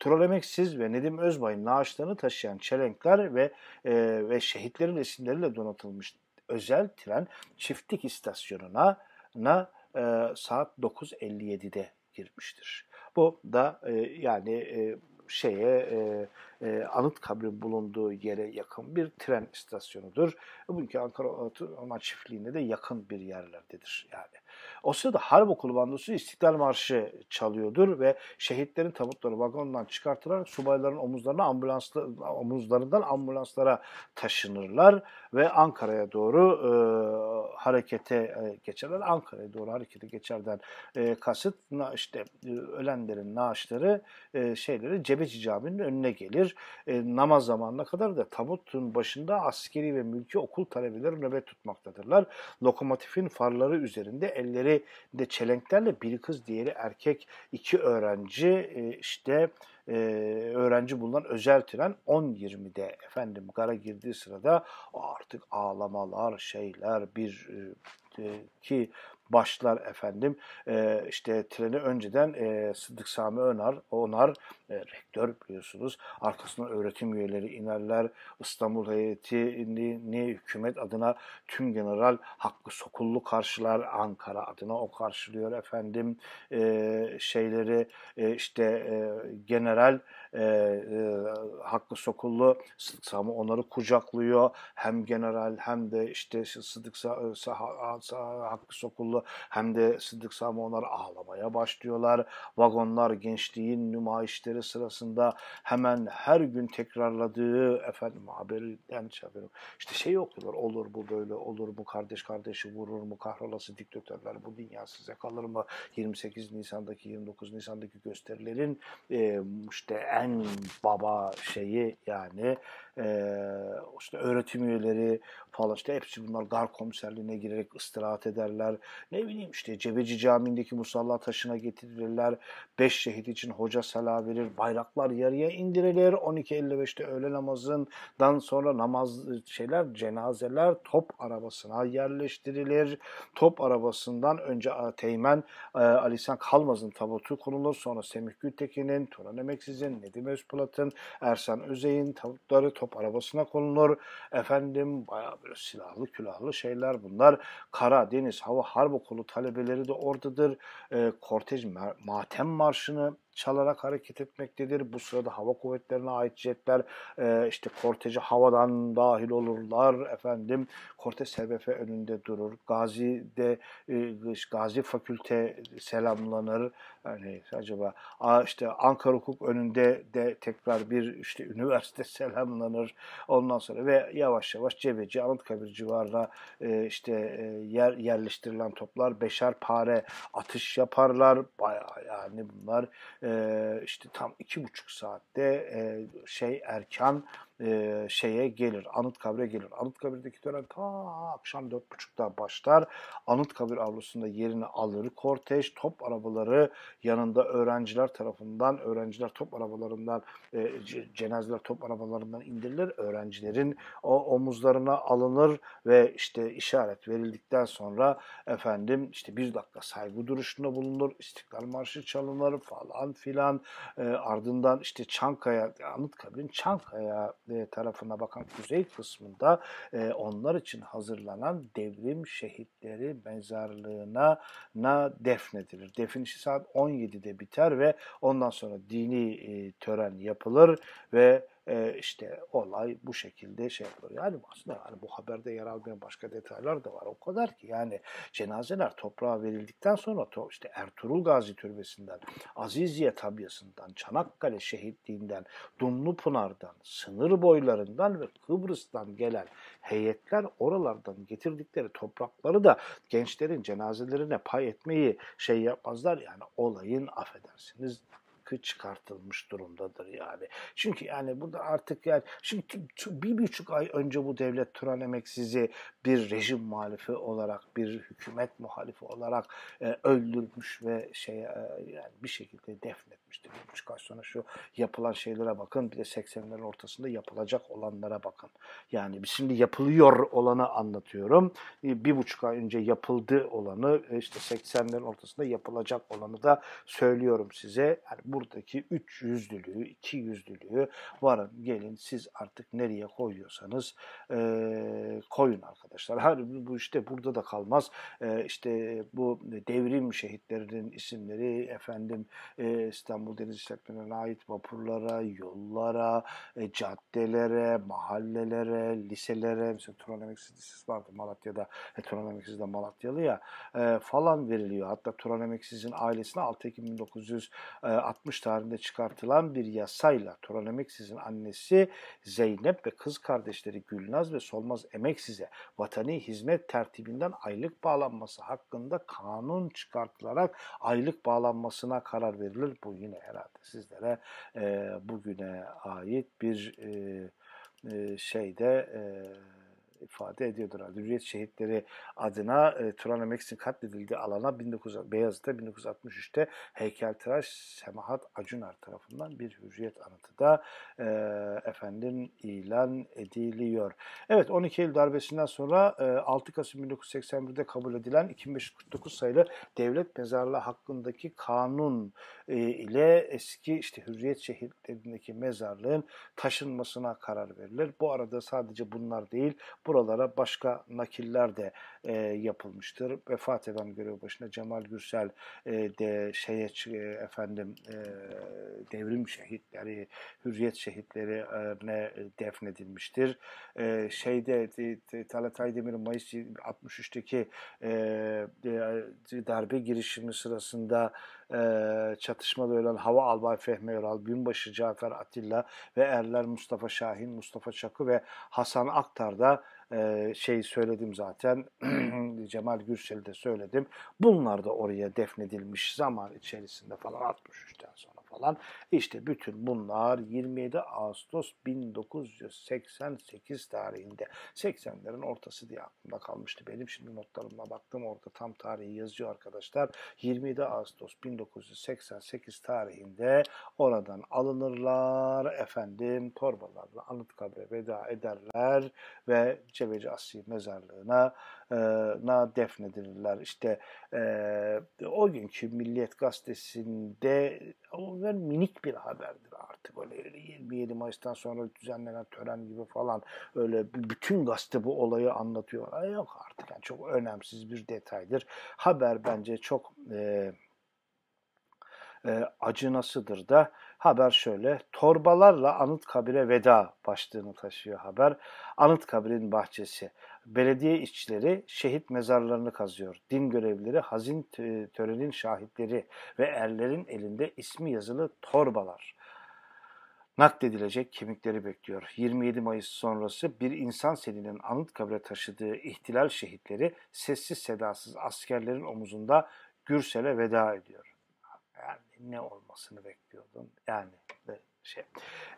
Trolemeksiz ve Nedim Özbay'ın naaşlarını taşıyan çelenkler ve e, ve şehitlerin isimleriyle donatılmış özel tren çiftlik istasyonuna na, e, saat 9.57'de girmiştir. Bu da e, yani e, şeye e, e, anıt kabrin bulunduğu yere yakın bir tren istasyonudur. Bugünkü Ankara Orman Çiftliği'ne de yakın bir yerlerdedir yani. O sırada Harp Okulu bandosu İstiklal Marşı çalıyordur ve şehitlerin tabutları vagondan çıkartılarak subayların omuzlarına ambulansla, omuzlarından ambulanslara taşınırlar ve Ankara'ya doğru e, harekete e, geçerler. Ankara'ya doğru harekete geçerden e, kasıt işte e, ölenlerin naaşları e, şeyleri Cebeci Camii'nin önüne gelir. E, namaz zamanına kadar da tabutun başında askeri ve mülki okul talebeleri nöbet tutmaktadırlar. Lokomotifin farları üzerinde elleri de çelenklerle biri kız diğeri erkek iki öğrenci e, işte e, öğrenci bulunan özel tren 10.20'de efendim gara girdiği sırada artık ağlamalar şeyler bir e, ki başlar efendim. İşte treni önceden e, Sıddık Sami Önar, Onar e, rektör biliyorsunuz. Arkasından öğretim üyeleri inerler. İstanbul heyetini hükümet adına tüm general Hakkı Sokullu karşılar. Ankara adına o karşılıyor efendim. E, şeyleri e, işte e, general e, e, Hakkı Sokullu Sıddık Sami onları kucaklıyor. Hem general hem de işte Sıddık Sa Sa Hakkı Sokullu hem de Sıddık Sami onlar ağlamaya başlıyorlar. Vagonlar gençliğin nümayişleri sırasında hemen her gün tekrarladığı efendim haberi yani şey haberim, işte şey okuyorlar olur bu böyle olur bu kardeş kardeşi vurur mu kahrolası diktatörler bu dünya size kalır mı? 28 Nisan'daki 29 Nisan'daki gösterilerin e, işte en baba şeyi yani e, işte öğretim üyeleri falan işte hepsi bunlar gar komiserliğine girerek istirahat ederler. Ne bileyim işte Cebeci Camii'ndeki musalla taşına getirirler. Beş şehit için hoca sala verir. Bayraklar yarıya indirilir. 12.55'te öğle namazından sonra namaz şeyler cenazeler top arabasına yerleştirilir. Top arabasından önce Teğmen e, Ali İhsan Kalmaz'ın tabutu konulur. Sonra Semih Gültekin'in, Turan Emeksiz'in, Nedim Özpolat'ın, Ersan Özey'in tabutları top arabasına konulur. Efendim bayağı böyle silahlı külahlı şeyler bunlar. Kara, deniz, hava harp okulu talebeleri de oradadır. E, kortej matem marşını çalarak hareket etmektedir. Bu sırada hava kuvvetlerine ait jetler e, işte korteji havadan dahil olurlar. Efendim kortej SBF önünde durur. Gazi'de e, Gazi Fakülte selamlanır. Yani acaba işte Ankara Hukuk önünde de tekrar bir işte üniversite *laughs* selamlanır. Ondan sonra ve yavaş yavaş Cebeci, Anıtkabir civarına e, işte e, yer yerleştirilen toplar beşer pare atış yaparlar. Bayağı yani bunlar e, işte tam iki buçuk saatte e, şey erken e, şeye gelir, Anıtkabir'e gelir. Anıtkabir'deki tören ta akşam dört buçukta başlar. Anıtkabir avlusunda yerini alır kortej, top arabaları yanında öğrenciler tarafından, öğrenciler top arabalarından, e, cenazeler top arabalarından indirilir. Öğrencilerin o omuzlarına alınır ve işte işaret verildikten sonra efendim işte bir dakika saygı duruşunda bulunur, İstiklal Marşı çalınır falan filan. E, ardından işte Çankaya, Anıtkabir'in Çankaya e, tarafına bakan kuzey kısmında e, onlar için hazırlanan devrim şehitleri mezarlığına na defnedilir. Defin işi saat 17'de biter ve ondan sonra dini e, tören yapılır ve e, işte olay bu şekilde şey yapılır. Yani aslında yani bu haberde yer almayan başka detaylar da var. O kadar ki yani cenazeler toprağa verildikten sonra to, işte Ertuğrul Gazi Türbesi'nden, Aziziye Tabyası'ndan, Çanakkale Şehitliği'nden, Dumlu Pınar'dan, sınır boylarından ve Kıbrıs'tan gelen heyetler oralardan getirdikleri toprakları da gençlerin cenazelerine pay etmeyi şey yapmazlar. Yani olayın affedersiniz hakkı çıkartılmış durumdadır yani. Çünkü yani burada artık yani şimdi bir buçuk ay önce bu devlet Turan Emeksiz'i bir rejim muhalifi olarak, bir hükümet muhalifi olarak e, öldürmüş ve şey e, yani bir şekilde defnetmiştir. Bir buçuk ay sonra şu yapılan şeylere bakın. Bir de 80'lerin ortasında yapılacak olanlara bakın. Yani şimdi yapılıyor olanı anlatıyorum. E, bir buçuk ay önce yapıldı olanı e, işte 80'lerin ortasında yapılacak olanı da söylüyorum size. Yani buradaki üç yüzlülüğü, iki yüzlülüğü varın gelin siz artık nereye koyuyorsanız e, koyun arkadaşlar. Her bu işte burada da kalmaz. E, işte bu devrim şehitlerinin isimleri efendim e, İstanbul Deniz İşletmelerine ait vapurlara, yollara, e, caddelere, mahallelere, liselere, mesela Turan Emeksiz Lisesi vardı Malatya'da, e, Turan Emeksiz de Malatyalı ya e, falan veriliyor. Hatta Turan Emeksiz'in ailesine 6 Ekim 1960 tarihinde çıkartılan bir yasayla Turan Emeksiz'in annesi Zeynep ve kız kardeşleri Gülnaz ve Solmaz Emeksiz'e vatani hizmet tertibinden aylık bağlanması hakkında kanun çıkartılarak aylık bağlanmasına karar verilir. Bu yine herhalde sizlere e, bugüne ait bir e, e, şeyde e, ifade ediyordur. Hürriyet şehitleri adına e, Turan Emeksin katledildiği alana 19, Beyazıt'ta 1963'te heykeltıraş Semahat Acunar tarafından bir hürriyet anıtı da e, efendim ilan ediliyor. Evet 12 Eylül darbesinden sonra e, 6 Kasım 1981'de kabul edilen 2549 sayılı devlet mezarlığı hakkındaki kanun e, ile eski işte hürriyet şehitlerindeki mezarlığın taşınmasına karar verilir. Bu arada sadece bunlar değil buralara başka nakiller de e, yapılmıştır. Vefat eden görev başında Cemal Gürsel e, de şeye e, efendim e, devrim şehitleri, hürriyet şehitlerine defnedilmiştir. E, şeyde Talat Aydemir'in Mayıs 63'teki e, darbe girişimi sırasında e, çatışmada ölen Hava Albay Fehmi Öral, Binbaşı Cafer Atilla ve erler Mustafa Şahin, Mustafa Çakı ve Hasan Aktar da şey söyledim zaten *clears throat* Cemal Gürsel'i de söyledim. Bunlar da oraya defnedilmiş zaman içerisinde falan 63'ten sonra falan. İşte bütün bunlar 27 Ağustos 1988 tarihinde 80'lerin ortası diye aklımda kalmıştı benim. Şimdi notlarıma baktım orada tam tarihi yazıyor arkadaşlar. 27 Ağustos 1988 tarihinde oradan alınırlar efendim torbalarla Anıtkabir'e veda ederler ve Cebeci Asri mezarlığına e, na defnedilirler. İşte e, o günkü Milliyet Gazetesi'nde o minik bir haberdir artık. Öyle 27 Mayıs'tan sonra düzenlenen tören gibi falan öyle bütün gazete bu olayı anlatıyor. Yok artık yani çok önemsiz bir detaydır. Haber bence çok e, e, acınasıdır da haber şöyle. Torbalarla Anıtkabir'e veda başlığını taşıyor haber. Anıtkabir'in bahçesi. Belediye işçileri şehit mezarlarını kazıyor. Din görevlileri hazin törenin şahitleri ve erlerin elinde ismi yazılı torbalar nakledilecek kemikleri bekliyor. 27 Mayıs sonrası bir insan selinin Anıtkabir'e taşıdığı ihtilal şehitleri sessiz sedasız askerlerin omuzunda Gürsel'e veda ediyor. Yani ne olmasını bekliyordun? Yani şey.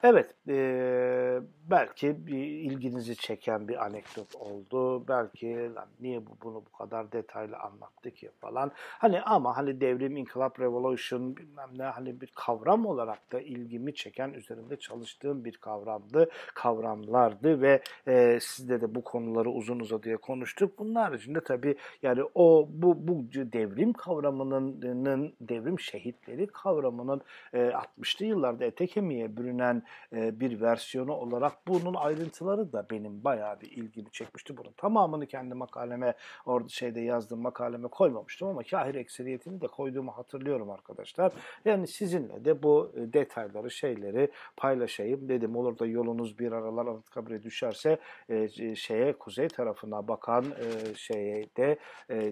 Evet, e, belki bir ilginizi çeken bir anekdot oldu. Belki lan niye bu bunu bu kadar detaylı anlattı ki falan. Hani ama hani devrim, inkılap, revolution bilmem ne hani bir kavram olarak da ilgimi çeken üzerinde çalıştığım bir kavramdı, kavramlardı ve e, sizde de bu konuları uzun uzadıya konuştuk. Bunun haricinde tabii yani o bu bu devrim kavramının devrim şehitleri kavramının e, 60'lı yıllarda ete kemiğe kemiğe bürünen e, bir versiyonu olarak bunun ayrıntıları da benim bayağı bir ilgimi çekmişti. Bunun tamamını kendi makaleme orada şeyde yazdığım makaleme koymamıştım ama kahir ekseriyetini de koyduğumu hatırlıyorum arkadaşlar. Yani sizinle de bu e, detayları şeyleri paylaşayım dedim. Olur da yolunuz bir aralar Anıtkabir'e düşerse e, şeye kuzey tarafına bakan e, şeye de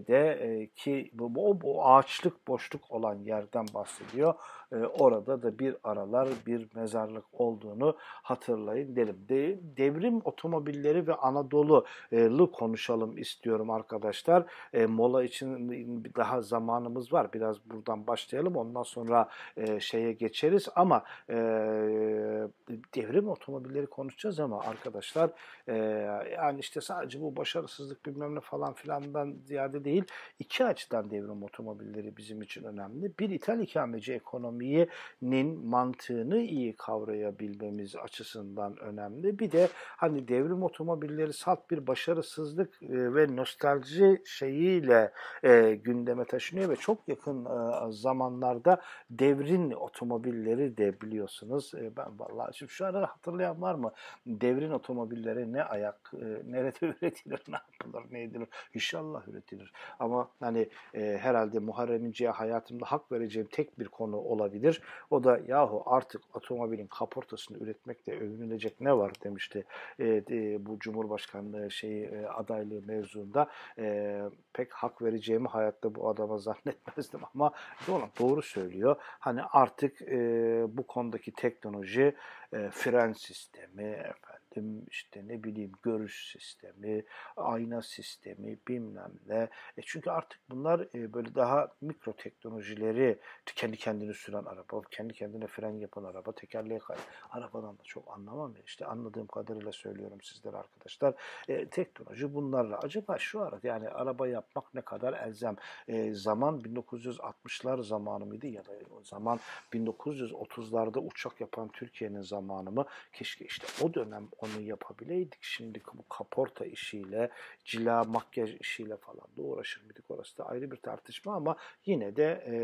de ki bu, bu, bu ağaçlık boşluk olan yerden bahsediyor. E, orada da bir aralar bir mezarlık olduğunu hatırlayın derim. De, devrim otomobilleri ve Anadolu'lu konuşalım istiyorum arkadaşlar. E, mola için daha zamanımız var. Biraz buradan başlayalım. Ondan sonra e, şeye geçeriz ama e, devrim otomobilleri konuşacağız ama arkadaşlar e, yani işte sadece bu başarısızlık bilmem ne falan filandan ziyade değil iki açıdan devrim otomobilleri bizim için önemli. Bir İthal ikameci ekonominin mantığını iyi iyi kavrayabilmemiz açısından önemli. Bir de hani devrim otomobilleri salt bir başarısızlık e, ve nostalji şeyiyle e, gündeme taşınıyor ve çok yakın e, zamanlarda devrin otomobilleri de biliyorsunuz. Ben vallahi şimdi şu arada hatırlayan var mı? Devrin otomobilleri ne ayak, nerede *laughs* üretilir, ne yapılır, ne edilir? İnşallah üretilir. Ama hani herhalde Muharrem İnce'ye hayatımda hak vereceğim tek bir konu olabilir. O da yahu artık otomobilin kaportasını üretmekte övünülecek ne var demişti e, e, bu Cumhurbaşkanlığı şeyi e, adaylığı mevzuunda. E, pek hak vereceğimi hayatta bu adama zannetmezdim ama doğru söylüyor. Hani artık e, bu konudaki teknoloji, e, fren sistemi, efendim, efendim işte ne bileyim görüş sistemi, ayna sistemi bilmem ne. E çünkü artık bunlar e, böyle daha mikro teknolojileri kendi kendini süren araba, kendi kendine fren yapan araba, tekerleğe kay arabadan da çok anlamam ya. İşte anladığım kadarıyla söylüyorum sizlere arkadaşlar. E, teknoloji bunlarla. Acaba şu arada yani araba yapmak ne kadar elzem? E, zaman 1960'lar zamanı mıydı ya da o zaman 1930'larda uçak yapan Türkiye'nin zamanı mı? Keşke işte o dönem onu yapabileydik. Şimdi bu kaporta işiyle, cila makyaj işiyle falan da uğraşır mıydık? Orası da ayrı bir tartışma ama yine de e,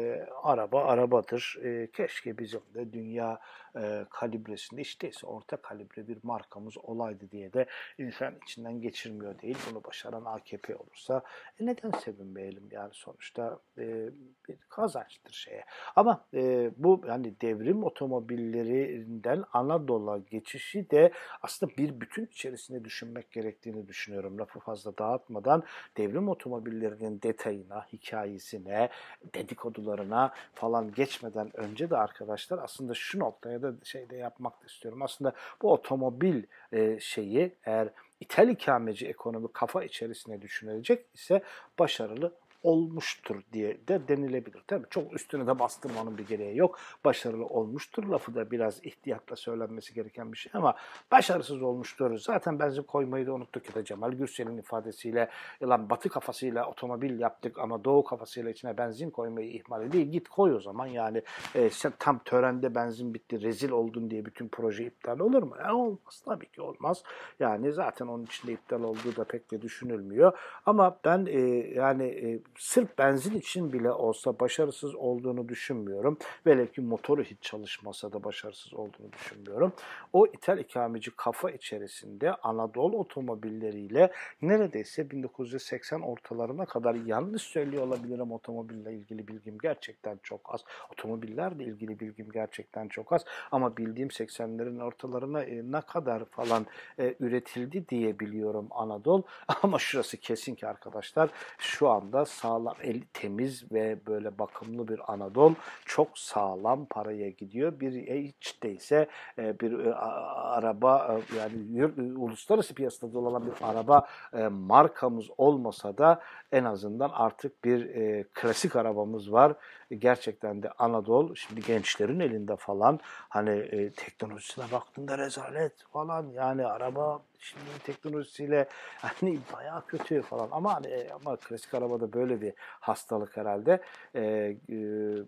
araba arabadır. E, keşke bizim de dünya e, kalibresinde işteyse orta kalibre bir markamız olaydı diye de insan içinden geçirmiyor değil. Bunu başaran AKP olursa e, neden sevinmeyelim yani sonuçta e, bir kazançtır şeye. Ama e, bu yani devrim otomobillerinden Anadolu'ya geçişi de aslında bir bütün içerisinde düşünmek gerektiğini düşünüyorum. Lafı fazla dağıtmadan devrim otomobillerinin detayına, hikayesine, dedikodularına falan geçmeden önce de arkadaşlar aslında şu noktaya da şeyde yapmak da istiyorum. Aslında bu otomobil e, şeyi eğer ithal ikameci ekonomi kafa içerisine düşünülecek ise başarılı olmuştur diye de denilebilir. Tabii çok üstüne de bastırmanın bir gereği yok. Başarılı olmuştur lafı da biraz ihtiyatla söylenmesi gereken bir şey ama başarısız olmuştur. Zaten benzin koymayı da unuttuk ya da Cemal Gürsel'in ifadesiyle lan batı kafasıyla otomobil yaptık ama doğu kafasıyla içine benzin koymayı ihmal ediyor. Git koy o zaman yani e, sen tam törende benzin bitti rezil oldun diye bütün proje iptal olur mu? Yani olmaz tabii ki olmaz. Yani zaten onun içinde iptal olduğu da pek de düşünülmüyor. Ama ben e, yani e, sırf benzin için bile olsa başarısız olduğunu düşünmüyorum. Velev ki motoru hiç çalışmasa da başarısız olduğunu düşünmüyorum. O ithal ikameci kafa içerisinde Anadolu otomobilleriyle neredeyse 1980 ortalarına kadar yanlış söylüyor olabilirim otomobille ilgili bilgim gerçekten çok az. Otomobillerle ilgili bilgim gerçekten çok az. Ama bildiğim 80'lerin ortalarına e, ne kadar falan e, üretildi diye biliyorum Anadolu. *laughs* Ama şurası kesin ki arkadaşlar şu anda sağlam, el temiz ve böyle bakımlı bir Anadolu çok sağlam paraya gidiyor. Bir e, hiç değilse e, bir e, araba yani uluslararası piyasada olan bir araba markamız olmasa da en azından artık bir klasik arabamız var. Gerçekten de Anadolu şimdi gençlerin elinde falan hani teknolojisine baktığında rezalet falan yani araba şimdi teknolojisiyle *laughs* hani bayağı kötü falan ama hani ama klasik arabada böyle bir hastalık herhalde. E, e,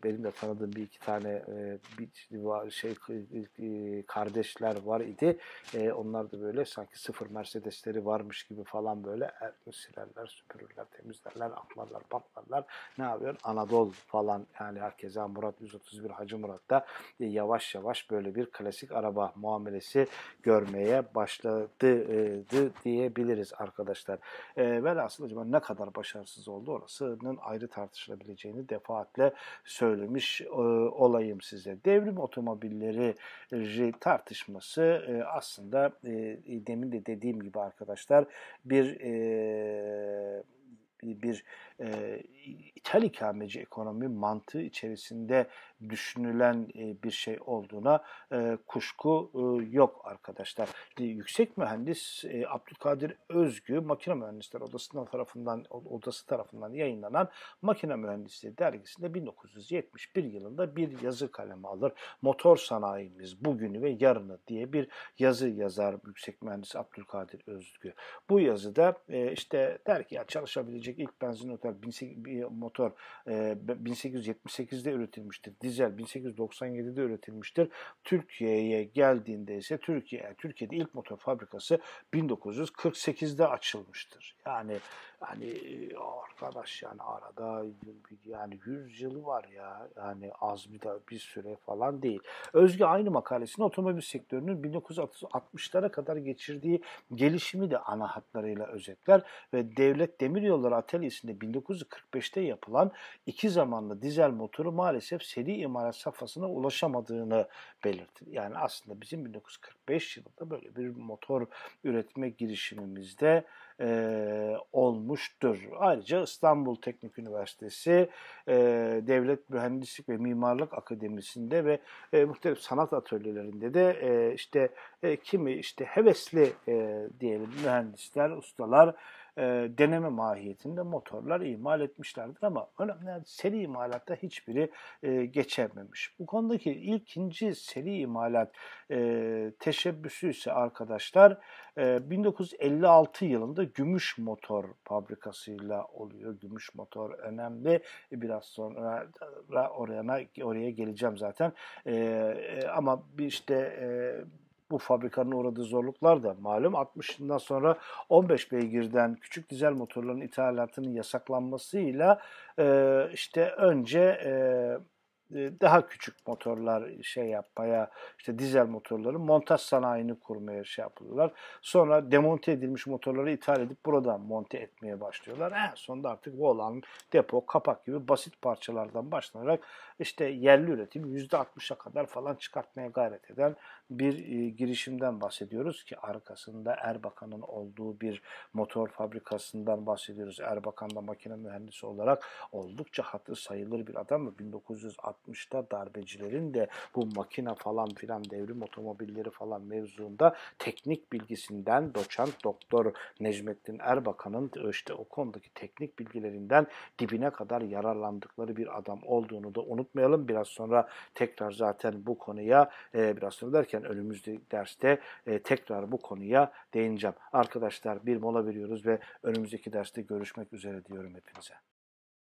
benim de tanıdığım bir iki tane e, bir var şey e, kardeşler var idi. E, onlar da böyle sanki sıfır Mercedesleri varmış gibi falan böyle er, silerler, süpürürler, temizlerler, atlarlar, patlarlar. Ne yapıyor? Anadolu falan yani herkese Murat 131 Hacı Murat da e, yavaş yavaş böyle bir klasik araba muamelesi görmeye başladı başarısızdı diyebiliriz arkadaşlar. E, velhasıl acaba ne kadar başarısız oldu orasının ayrı tartışılabileceğini defaatle söylemiş e, olayım size. Devrim otomobilleri tartışması e, aslında e, demin de dediğim gibi arkadaşlar bir e, bir e, ithal ikameci ekonomi mantığı içerisinde düşünülen e, bir şey olduğuna e, kuşku e, yok arkadaşlar. Yüksek mühendis Abdülkadir Özgü Makine Mühendisleri Odası'ndan tarafından odası tarafından yayınlanan Makine Mühendisliği dergisinde 1971 yılında bir yazı kalemi alır. Motor sanayimiz bugünü ve yarını diye bir yazı yazar yüksek mühendis Abdülkadir Özgü. Bu yazıda işte der ki ya çalışabilecek ilk benzin motor 18, motor e, 1878'de üretilmiştir dizel 1897'de üretilmiştir. Türkiye'ye geldiğinde ise Türkiye, Türkiye'de ilk motor fabrikası 1948'de açılmıştır. Yani hani arkadaş yani arada yani 100 yılı var ya. Yani az bir da bir süre falan değil. Özge aynı makalesinde otomobil sektörünün 1960'lara kadar geçirdiği gelişimi de ana hatlarıyla özetler ve Devlet Demiryolları Atölyesi'nde 1945'te yapılan iki zamanlı dizel motoru maalesef seri imalat safhasına ulaşamadığını belirtti. Yani aslında bizim 1945 yılında böyle bir motor üretme girişimimizde e, olmuştur. Ayrıca İstanbul Teknik Üniversitesi e, Devlet Mühendislik ve Mimarlık Akademisi'nde ve e, muhtelif sanat atölyelerinde de e, işte e, kimi işte hevesli e, diyelim mühendisler, ustalar e, deneme mahiyetinde motorlar imal etmişlerdir ama önemli yani seri imalatta hiçbiri e, geçememiş. Bu konudaki ilkinci seri imalat e, teşebbüsü ise arkadaşlar e, 1956 yılında gümüş motor fabrikasıyla oluyor. Gümüş motor önemli. Biraz sonra oraya oraya geleceğim zaten. E, e, ama işte e, bu fabrikanın uğradığı zorluklar da malum. 60 yıldan sonra 15 beygirden küçük dizel motorların ithalatının yasaklanmasıyla e, işte önce e, daha küçük motorlar şey yapmaya, işte dizel motorların montaj sanayini kurmaya şey yapıyorlar. Sonra demonte edilmiş motorları ithal edip buradan monte etmeye başlıyorlar. En sonunda artık volan, depo, kapak gibi basit parçalardan başlanarak işte yerli üretim %60'a kadar falan çıkartmaya gayret eden bir e, girişimden bahsediyoruz ki arkasında Erbakan'ın olduğu bir motor fabrikasından bahsediyoruz. Erbakan da makine mühendisi olarak oldukça hatır sayılır bir adam mı? 1960'ta darbecilerin de bu makine falan filan devrim otomobilleri falan mevzuunda teknik bilgisinden doçent doktor Necmettin Erbakan'ın işte o konudaki teknik bilgilerinden dibine kadar yararlandıkları bir adam olduğunu da unutmayalım. Biraz sonra tekrar zaten bu konuya e, biraz sonra derken önümüzdeki derste e, tekrar bu konuya değineceğim. Arkadaşlar bir mola veriyoruz ve önümüzdeki derste görüşmek üzere diyorum hepinize.